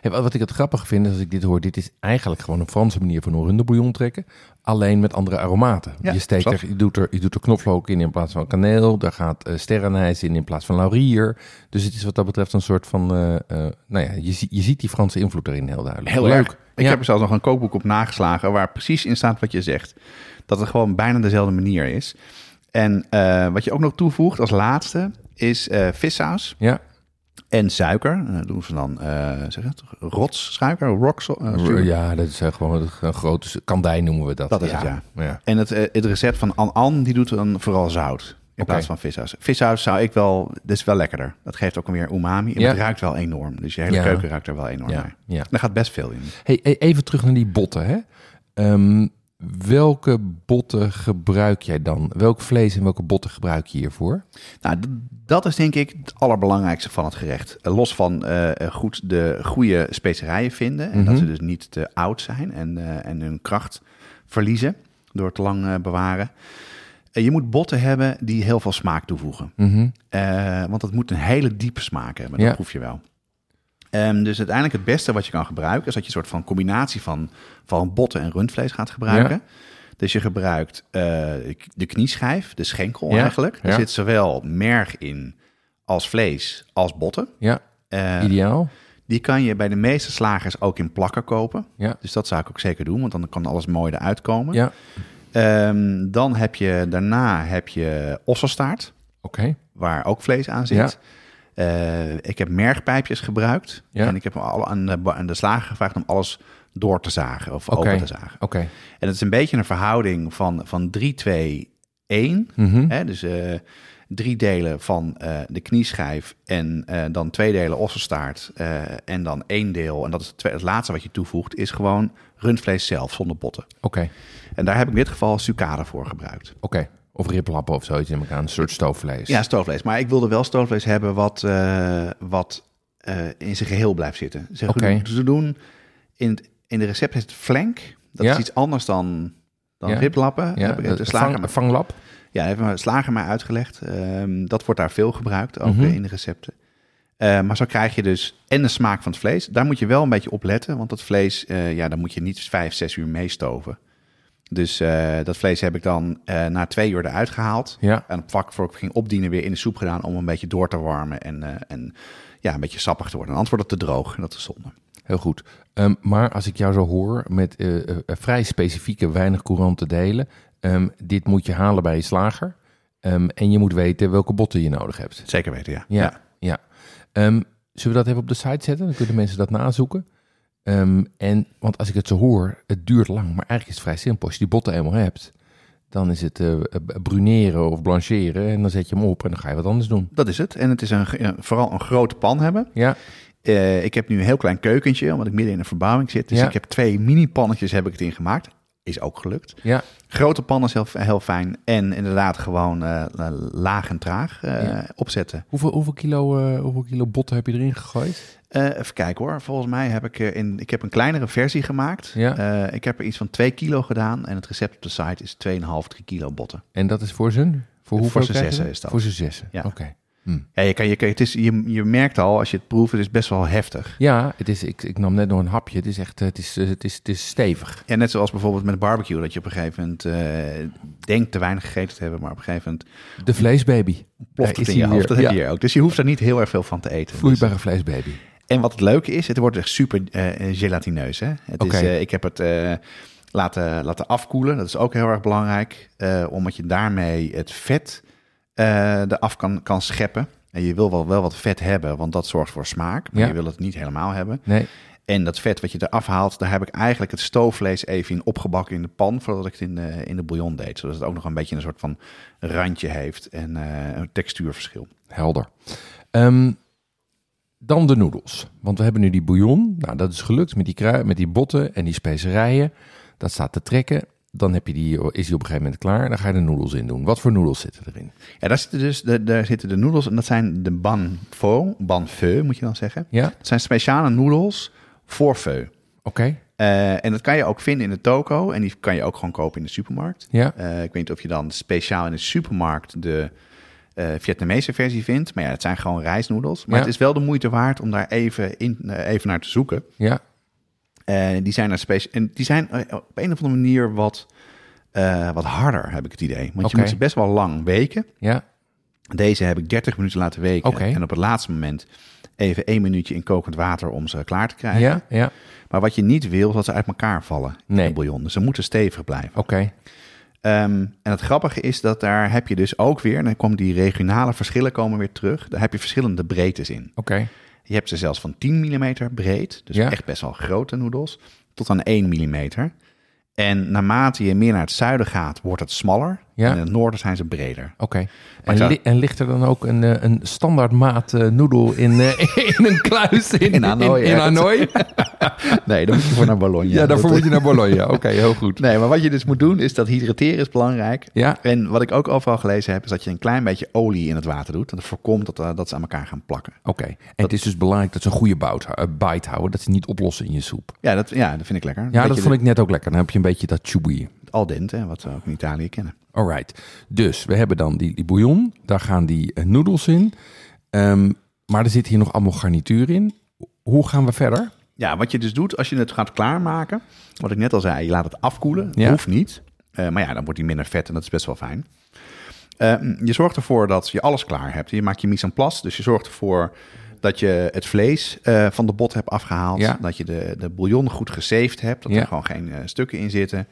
Hey, wat ik het grappig vind is als ik dit hoor, dit is eigenlijk gewoon een Franse manier van een runderbouillon trekken. Alleen met andere aromaten. Ja, je, steekt er, je, doet er, je doet er knoflook in in plaats van kaneel. Daar gaat eh sterrenijs in in plaats van laurier. Dus het is wat dat betreft een soort van... eh, nou ja, je, je ziet die Franse invloed erin heel duidelijk. Heel Leuk. Ik heb er zelfs nog een kookboek op nageslagen waar precies in staat wat je zegt. Dat het gewoon bijna dezelfde manier is. En eh, wat je ook nog toevoegt als laatste is eh vissaus Ja, en suiker. En dat doen ze dan, eh zeg het, rotssuiker, rock ja dat is gewoon een grote kandij noemen we dat. Dat is het, ja. ja. En het, het recept van An An, die doet dan vooral zout. In plaats van vissaus. Vissaus zou ik wel, dat is wel lekkerder. Dat geeft ook weer umami. En Ja. het ruikt wel enorm. Dus je hele Ja. keuken ruikt er wel enorm Ja, naar. ja. Daar gaat best veel in. Hey, hey, even terug naar die botten. Hè? Ehm, welke botten gebruik jij dan? Welk vlees en welke botten gebruik je hiervoor? Nou, dat is denk ik het allerbelangrijkste van het gerecht. Eh, Los van eh, goed de goede specerijen vinden. En Mhm. dat ze dus niet te oud zijn en, eh, en hun kracht verliezen door te lang eh, bewaren. Eh, je moet botten hebben die heel veel smaak toevoegen. Mhm. Eh, want het moet een hele diepe smaak hebben, dat Ja. proef je wel. Ehm, dus uiteindelijk het beste wat je kan gebruiken... is dat je een soort van combinatie van, van botten en rundvlees gaat gebruiken. Dus je gebruikt eh, de knieschijf, de schenkel Ja, eigenlijk. Er ja. zit zowel merg in als vlees als botten. Ja, Eh, ideaal. die kan je bij de meeste slagers ook in plakken kopen. Ja, Dus dat zou ik ook zeker doen, want dan kan alles mooi eruit komen. ja. Ehm, dan heb je daarna heb je osselstaart, oké. waar ook vlees aan zit. Eh, ik heb mergpijpjes gebruikt. Ja. En ik heb al aan de, aan de slager gevraagd om alles door te zagen of open te zagen. Oké. En het is een beetje een verhouding van, van 3, 2, 1. Mhm. Hè? Dus eh, drie delen van eh, de knieschijf en dan twee delen ossenstaart en dan één deel. En dat is het, het laatste wat je toevoegt, is gewoon rundvlees zelf zonder botten. Oké. En daar heb ik in dit geval sucade voor gebruikt. Oké. Of riplappen of zoiets in elkaar. Een soort stoofvlees. Ja, stoofvlees. Maar ik wilde wel stoofvlees hebben wat, eh, wat eh, in zijn geheel blijft zitten. Ze, ze doen in, het, in de recept is het flank. Dat Ja. is iets anders dan, dan Ja. riplappen. Ja, Heb ik de de slager, vang, vanglap. ja, heeft mijn slager mij uitgelegd. Ehm, dat wordt daar veel gebruikt, ook Mhm. eh, in de recepten. Eh, maar zo krijg je dus en de smaak van het vlees. Daar moet je wel een beetje op letten, want dat vlees, eh, ja, daar moet je niet vijf, zes uur meestoven. Dus eh, dat vlees heb ik dan eh, na twee uur eruit gehaald. Ja. En op vak voor ik ging opdienen weer in de soep gedaan om een beetje door te warmen en, eh, en ja, een beetje sappig te worden. Anders wordt het te droog en dat is zonde. Heel goed. Ehm, maar als ik jou zo hoor met vrij specifieke, weinig courante delen. ehm, dit moet je halen bij je slager. Ehm, en je moet weten welke botten je nodig hebt. Zeker weten, ja. Ja, ja. Ehm, zullen we dat even op de site zetten? Dan kunnen mensen dat nazoeken. Ehm, en, want als ik het zo hoor, het duurt lang. Maar eigenlijk is het vrij simpel. Als je die botten eenmaal hebt, dan is het eh, bruneren of blancheren. En dan zet je hem op en dan ga je wat anders doen. Dat is het. En het is een, vooral een grote pan hebben. Ja, Eh, ik heb nu een heel klein keukentje, omdat ik midden in een verbouwing zit. Dus Ja. ik heb twee mini-pannetjes heb ik het in gemaakt. Is ook gelukt. ja, Grote pan is heel, heel fijn. En inderdaad gewoon eh, laag en traag eh, Ja. opzetten. Hoeveel, hoeveel, kilo, eh, hoeveel kilo botten heb je erin gegooid? Even kijken hoor. Volgens mij heb ik, in, ik heb een kleinere versie gemaakt. Ja. Ik heb er iets van 2 kilo gedaan. En het recept op de site is 2,5, 3 kilo botten. En dat is voor zijn? Voor hoeveel z'n krijgen zessen is dat. Voor z'n zessen, Ja. oké. Hm. Ja, je, kan, je, kan, het is, je, je merkt al, als je het proeft, het is best wel heftig. Ja, het is, ik, ik nam net nog een hapje. Het is echt, het is, eh, het is, het is stevig. Ja, net zoals bijvoorbeeld met barbecue, dat je op een gegeven moment eh, denkt te weinig gegeten te hebben, maar op een gegeven moment De vleesbaby. ploft het in je hoofd. Dat heb je hier ook. Dus je hoeft er niet heel erg veel van te eten. Dus- Vloeibare vleesbaby. en wat het leuke is, het wordt echt super eh, gelatineus. Hè? Het is, eh, ik heb het eh, laten, laten afkoelen. Dat is ook heel erg belangrijk, eh, omdat je daarmee het vet eh eraf kan, kan scheppen. En je wil wel, wel wat vet hebben, want dat zorgt voor smaak. Maar Ja. je wil het niet helemaal hebben. Nee, En dat vet wat je eraf haalt, daar heb ik eigenlijk het stoofvlees even in opgebakken in de pan voordat ik het in de, in de bouillon deed. Zodat het ook nog een beetje een soort van randje heeft en eh, een textuurverschil. helder. Ehm, dan de noedels. Want we hebben nu die bouillon. Nou, dat is gelukt met die, krui, met die botten en die specerijen. Dat staat te trekken. Dan heb je die, is die op een gegeven moment klaar. Dan ga je de noedels in doen. Wat voor noedels zitten erin? Ja, daar zitten dus de, daar zitten de noedels en dat zijn de ban pho, ban pho moet je dan zeggen. Ja, Dat zijn speciale noedels voor pho. oké. Eh, en dat kan je ook vinden in de toko en die kan je ook gewoon kopen in de supermarkt. Ja, Eh, ik weet niet of je dan speciaal in de supermarkt de eh, Vietnamese versie vindt. Maar ja, het zijn gewoon rijstnoedels. Maar Ja. het is wel de moeite waard om daar even, in, even naar te zoeken. ja, Die zijn en die zijn eh, op een of andere manier wat, eh, wat harder, heb ik het idee. Want je moet ze best wel lang weken. ja. Deze heb ik 30 minuten laten weken. En op het laatste moment even één minuutje in kokend water om ze klaar te krijgen. Ja, ja. Maar wat je niet wil, is dat ze uit elkaar vallen Nee. in de bouillon. Dus ze moeten stevig blijven. Oké. Ehm, en het grappige is dat daar heb je dus ook weer, en dan komen die regionale verschillen komen weer terug. Daar heb je verschillende breedtes in. Oké. Je hebt ze zelfs van 10 mm breed, dus Ja. echt best wel grote noedels, tot aan 1 mm. En naarmate je meer naar het zuiden gaat, wordt het smaller. Ja. En in het noorden zijn ze breder. Oké. En, zou- li- en ligt er dan ook een, eh, een standaard maat eh, noedel in, eh, <laughs> in een kluis in, In Hanoi, In, in ja. Hanoi? <laughs> Nee, dan moet je voor naar Bologna. Ja, daarvoor moet je naar Bologna. <laughs> Oké, heel goed. Nee, maar wat je dus moet doen, is dat hydrateren is belangrijk. Ja, En wat ik ook overal gelezen heb, is dat je een klein beetje olie in het water doet. Dat voorkomt dat, dat ze aan elkaar gaan plakken. oké. En het is dus belangrijk dat ze een goede bout, bite houden. Dat ze niet oplossen in je soep. Ja, dat, ja, dat vind ik lekker. Ja, dat vond ik net ook lekker. Dan heb je een beetje dat chewy. Al dente, wat we ook in Italië kennen. Alright. Dus we hebben dan die, die bouillon. Daar gaan die eh, noedels in. Ehm, maar er zit hier nog allemaal garnituur in. Hoe gaan we verder? Ja, wat je dus doet als je het gaat klaarmaken, wat ik net al zei, je laat het afkoelen. Ja. Hoeft niet. Eh, maar ja, dan wordt hij minder vet en dat is best wel fijn. Eh, je zorgt ervoor dat je alles klaar hebt. Je maakt je mise en place, dus je zorgt ervoor dat je het vlees van de bot hebt afgehaald. Ja. Dat je de, de bouillon goed gesaved hebt, dat Ja. er gewoon geen stukken in zitten.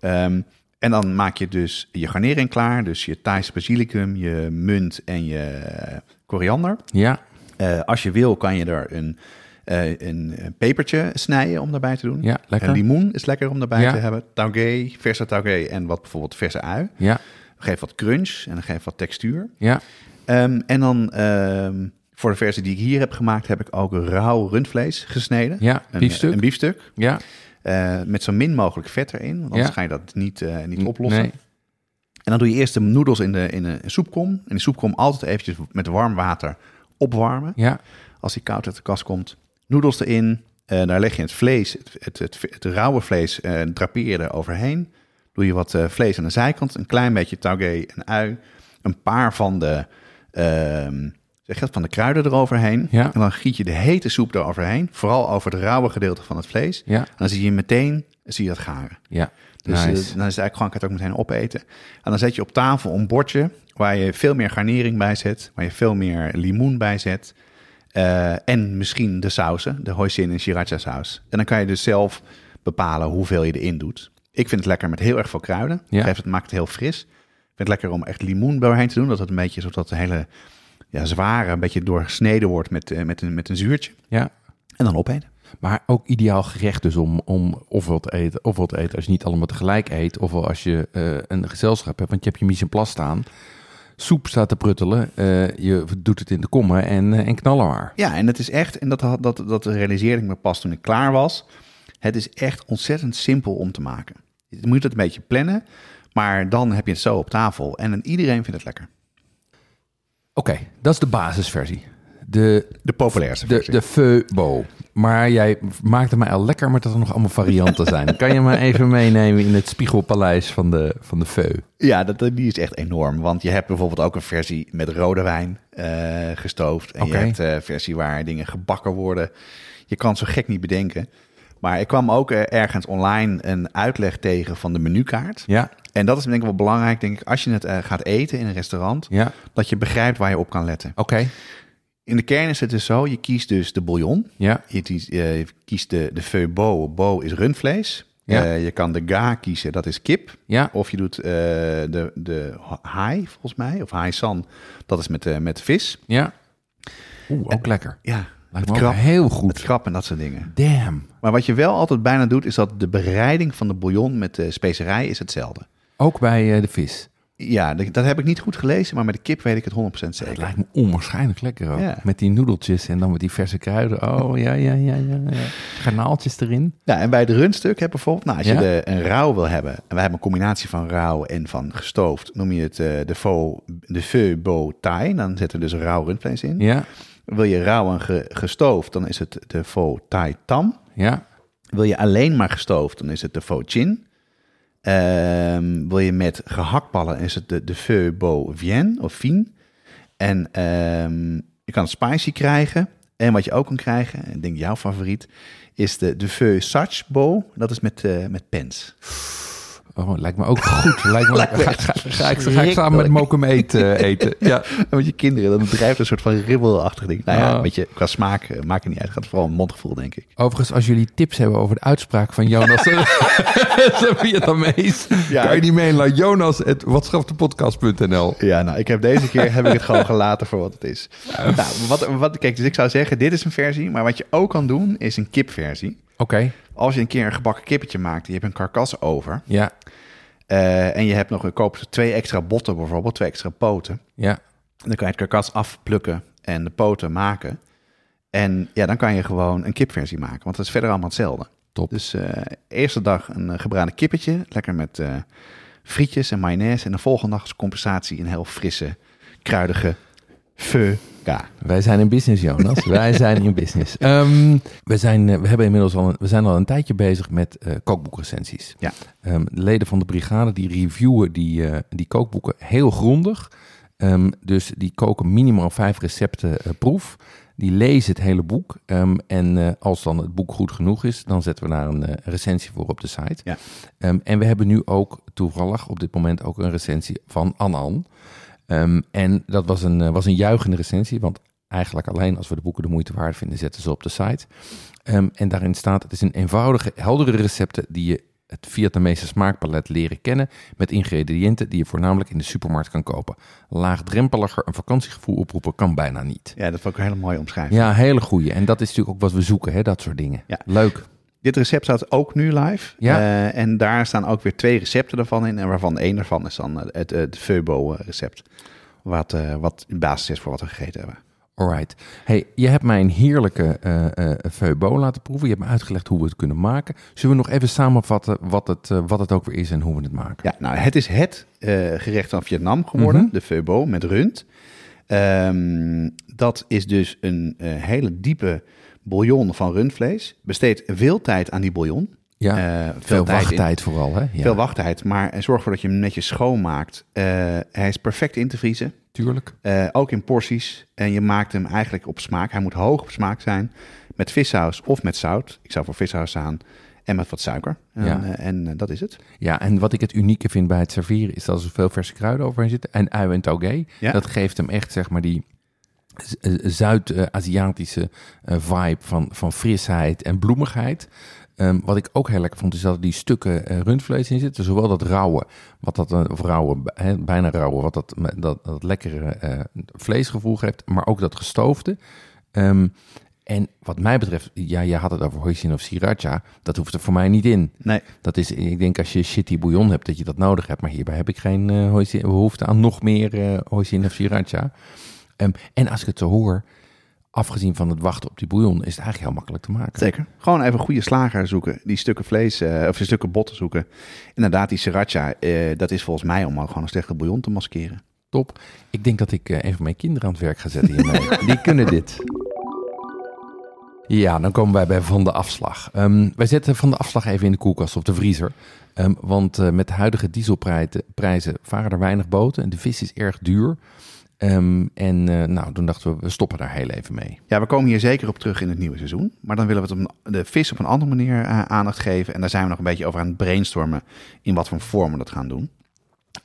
Ehm, en dan maak je dus je garnering klaar. Dus je Thaise basilicum, je munt en je eh, koriander. Ja, Eh, als je wil, kan je er een, eh, een, pepertje snijden om daarbij te doen. ja lekker. Een limoen is lekker om daarbij Ja. te hebben. Taugé, verse taugé en wat bijvoorbeeld verse ui. Ja, Geef wat crunch en dan geeft wat textuur. ja, Ehm, en dan ehm, voor de versie die ik hier heb gemaakt, heb ik ook rauw rundvlees gesneden. ja. Een, Biefstuk. Een biefstuk. ja, eh, met zo min mogelijk vet erin, want anders Ja. ga je dat niet, eh, niet oplossen. Nee. En dan doe je eerst de noedels in, de, in een soepkom. En die soepkom altijd eventjes met warm water opwarmen. Ja, als die koud uit de kast komt. Noedels erin. eh, daar leg je het vlees, het, het, het, het rauwe vlees, drapeer je er overheen. Doe je wat vlees aan de zijkant. Een klein beetje taugé en ui. Een paar van de Zeg je dat, van de kruiden eroverheen. Ja. En dan giet je de hete soep eroverheen. Vooral over het rauwe gedeelte van het vlees. Ja, En dan zie je meteen zie je dat garen. ja. Dus eh, nice. dan is het eigenlijk gewoon, kan het ook meteen opeten. En dan zet je op tafel een bordje waar je veel meer garnering bij zet. Waar je veel meer limoen bij zet. eh, en misschien de sausen, de hoisin en sriracha saus. En dan kan je dus zelf bepalen hoeveel je erin doet. Ik vind het lekker met heel erg veel kruiden. Ja. Geeft het maakt het heel fris. Ik vind het lekker om echt limoen doorheen te doen. Dat het een beetje zodat het hele ja, zware een beetje doorsneden wordt met, eh, met, een, met een zuurtje. ja. En dan opeten. Maar ook ideaal gerecht dus om, om ofwel te eten, ofwel te eten als je niet allemaal tegelijk eet, ofwel als je eh, een gezelschap hebt, want je hebt je mise en place staan. Soep staat te pruttelen, eh, je doet het in de kommen en, en knallen maar. Ja, en het is echt, en dat, had- dat, dat realiseerde ik me pas toen ik klaar was. Het is echt ontzettend simpel om te maken. Je moet het een beetje plannen, maar dan heb je het zo op tafel. En iedereen vindt het lekker. Oké, dat is de basisversie. De, De populairste de, versie. de feubo. Maar jij maakte mij al lekker, maar dat er nog allemaal varianten zijn. Kan je me <laughs> even meenemen in het spiegelpaleis van de, van de feu? Ja, dat, die is echt enorm. Want je hebt bijvoorbeeld ook een versie met rode wijn eh, gestoofd. En je hebt een versie waar dingen gebakken worden. Je kan het zo gek niet bedenken. Maar ik kwam ook eh, ergens online een uitleg tegen van de menukaart. Ja, En dat is denk ik wel belangrijk, denk ik, als je het eh, gaat eten in een restaurant, ja, dat je begrijpt waar je op kan letten. oké. In de kern is het dus zo, je kiest dus de bouillon. Ja, Je kiest, eh, je kiest de, de feu beau. Beau is rundvlees. Ja. Eh, je kan de ga kiezen, dat is kip. ja, Of je doet de, de hai, volgens mij, of hai san, dat is met, met vis. ja. Oeh, ook lekker. Ja, Lijkt het krab, heel het goed. krab en dat soort dingen. Damn. Maar wat je wel altijd bijna doet, is dat de bereiding van de bouillon met de specerij is hetzelfde. Ook bij eh, de vis. Ja, dat heb ik niet goed gelezen, maar met de kip weet ik het 100% Het zeker. lijkt me onwaarschijnlijk lekker ook. Ja. Met die noedeltjes en dan met die verse kruiden. Oh, ja, ja, ja, ja. ja. Garnaaltjes erin. Ja, en bij het rundstuk heb bijvoorbeeld, nou, als Ja? je de, een rauw wil hebben, en wij hebben een combinatie van rauw en van gestoofd, noem je het eh, de, faux, de feu beau thai. Dan zetten we dus een rauw rundvlees in. Ja, Wil je rauw en ge- gestoofd, dan is het de faux thai tam. ja, Wil je alleen maar gestoofd, dan is het de faux chin. Ehm, wil je met gehaktballen, is het de, de feu beau vien of fin. En ehm, je kan spicy krijgen. En wat je ook kan krijgen, en ik denk jouw favoriet, is de, de feu sach beau. Dat is met, eh met pens. Oh, lijkt me ook goed. <laughs> Lijkt me, Lijkt me ga, ga, ga, ik, ga ik samen met Mokum eten. <laughs> eten. Ja. Met je kinderen, dan drijft een soort van ribbelachtig ding. Nou ja, Oh. weet je, qua smaak eh, maakt het niet uit. Het gaat vooral om mondgevoel, denk ik. Overigens, als jullie tips hebben over de uitspraak van Jonas <laughs> Vietnamees, Ja, kan je die mailen naar jonas.watschaftepodcast.nl. Ja, nou, ik heb deze keer heb ik het gewoon gelaten voor wat het is. Nou, wat, wat, kijk, dus ik zou zeggen, dit is een versie. Maar wat je ook kan doen, is een kipversie. Oké, Als je een keer een gebakken kippetje maakt, je hebt een karkas over. ja, eh, en je hebt nog, je koopt twee extra botten bijvoorbeeld, twee extra poten. ja. En dan kan je het karkas afplukken en de poten maken. En ja, dan kan je gewoon een kipversie maken. Want dat is verder allemaal hetzelfde. Top. Dus eh eerste dag een uh, gebraden kippetje. Lekker met eh, frietjes en mayonaise. En de volgende dag als compensatie een heel frisse, kruidige feu. Ja, Wij zijn in business, Jonas. <laughs> Wij zijn in business. Ehm, we, zijn, eh, we, hebben inmiddels al een, we zijn al een tijdje bezig met eh kookboekrecensies. Ja. Ehm, de leden van de brigade die reviewen die, eh, die kookboeken heel grondig. Ehm, dus die koken minimaal vijf recepten proef. Die lezen het hele boek. En als dan het boek goed genoeg is, dan zetten we daar een recensie voor op de site. Ja. En we hebben nu ook toevallig op dit moment ook een recensie van Anan. Ehm, en dat was een, eh, was een juichende recensie, want eigenlijk alleen als we de boeken de moeite waard vinden, zetten ze op de site. Ehm, en daarin staat, het is een eenvoudige, heldere recepten die je het Vietnamese smaakpalet leren kennen met ingrediënten die je voornamelijk in de supermarkt kan kopen. Laagdrempeliger een vakantiegevoel oproepen kan bijna niet. ja dat vond ik een hele mooie omschrijving. Ja, hele goeie. En dat is natuurlijk ook wat we zoeken, hè, dat soort dingen. Ja. Leuk. Dit recept staat ook nu live. Ja. Eh, en daar staan ook weer twee recepten ervan in. En waarvan één daarvan is dan het, het Feubo recept. Wat, eh, wat in basis is voor wat we gegeten hebben. Alright. Hey, je hebt mij een heerlijke eh eh feuilleton laten proeven. Je hebt me uitgelegd hoe we het kunnen maken. Zullen we nog even samenvatten wat het, eh, wat het ook weer is en hoe we het maken? Ja, nou, het is het eh, gerecht van Vietnam geworden. Mhm. De Feubo met rund. Ehm, dat is dus een eh, hele diepe bouillon van rundvlees. Besteed veel tijd aan die bouillon. Ja, Eh, veel tijd in- wachttijd vooral, hè? Ja. Veel wachttijd, maar zorg ervoor dat je hem netjes schoonmaakt. Eh hij is perfect in te vriezen. Tuurlijk. Eh, ook in porties. En je maakt hem eigenlijk op smaak. Hij moet hoog op smaak zijn. Met vissaus of met zout. Ik zou voor vissaus staan. En met wat suiker. En, Ja. eh, en eh, dat is het. Ja, en wat ik het unieke vind bij het serveren is dat er veel verse kruiden overheen zitten. En ui en tauge. Ja. Dat geeft hem echt, zeg maar, die eh, Zuid-Aziatische eh, vibe van, van frisheid en bloemigheid. Ehm, wat ik ook heel lekker vond, is dat er die stukken eh, rundvlees in zitten. Zowel dat rauwe, wat dat, eh, of rauwe, bijna rauwe, wat dat, dat, dat lekkere eh, vleesgevoel geeft. Maar ook dat gestoofde. Ehm, en wat mij betreft, ja, je had het over hoisin of sriracha. Dat hoeft er voor mij niet in. Nee, Dat is, ik denk als je shitty bouillon hebt, dat je dat nodig hebt. Maar hierbij heb ik geen eh, hoisin- behoefte aan nog meer eh hoisin of sriracha. Ehm, en als ik het zo hoor, afgezien van het wachten op die bouillon, is het eigenlijk heel makkelijk te maken. zeker. Gewoon even een goede slager zoeken. Die stukken vlees, eh, of die stukken botten zoeken. Inderdaad, die sriracha, eh, dat is volgens mij om al gewoon een slechte bouillon te maskeren. Top. Ik denk dat ik eh, een van mijn kinderen aan het werk ga zetten hiermee. <laughs> Die kunnen dit. Ja, dan komen wij bij Van de Afslag. Ehm, wij zetten Van de Afslag even in de koelkast of de vriezer. Ehm, want met de huidige dieselprijzen prijzen varen er weinig boten. En de vis is erg duur. Ehm, en eh, nou, toen dachten we, we stoppen daar heel even mee. Ja, we komen hier zeker op terug in het nieuwe seizoen. Maar dan willen we het de vis op een andere manier eh, aandacht geven. En daar zijn we nog een beetje over aan het brainstormen in wat voor vorm we dat gaan doen.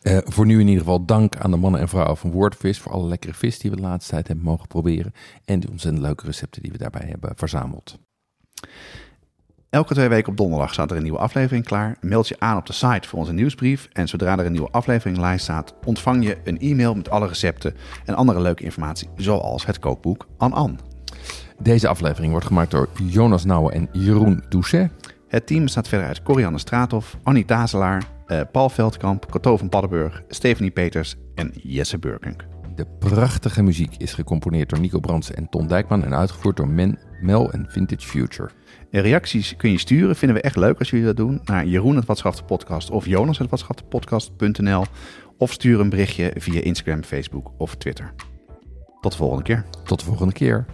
Eh, voor nu in ieder geval dank aan de mannen en vrouwen van Woordvis... voor alle lekkere vis die we de laatste tijd hebben mogen proberen. En de ontzettend leuke recepten die we daarbij hebben verzameld. Elke twee weken op donderdag staat er een nieuwe aflevering klaar. Meld je aan op de site voor onze nieuwsbrief. En zodra er een nieuwe aflevering live staat, ontvang je een e-mail met alle recepten en andere leuke informatie, zoals het kookboek An An. Deze aflevering wordt gemaakt door Jonas Nouwen en Jeroen Doucet. Het team bestaat verder uit Corianne Straathof, Annie Tazelaar, eh, Paul Veldkamp, Cato van Paddenburg, Stephanie Peters en Jesse Burkunk. De prachtige muziek is gecomponeerd door Nico Brandsen en Ton Dijkman... en uitgevoerd door Men, Mel en Vintage Future. En reacties kun je sturen, vinden we echt leuk als jullie dat doen, naar Jeroen het Wat Schaft de podcast of Jonas het Wat Schaft de podcast.nl of stuur een berichtje via Instagram, Facebook of Twitter. Tot de volgende keer. Tot de volgende keer.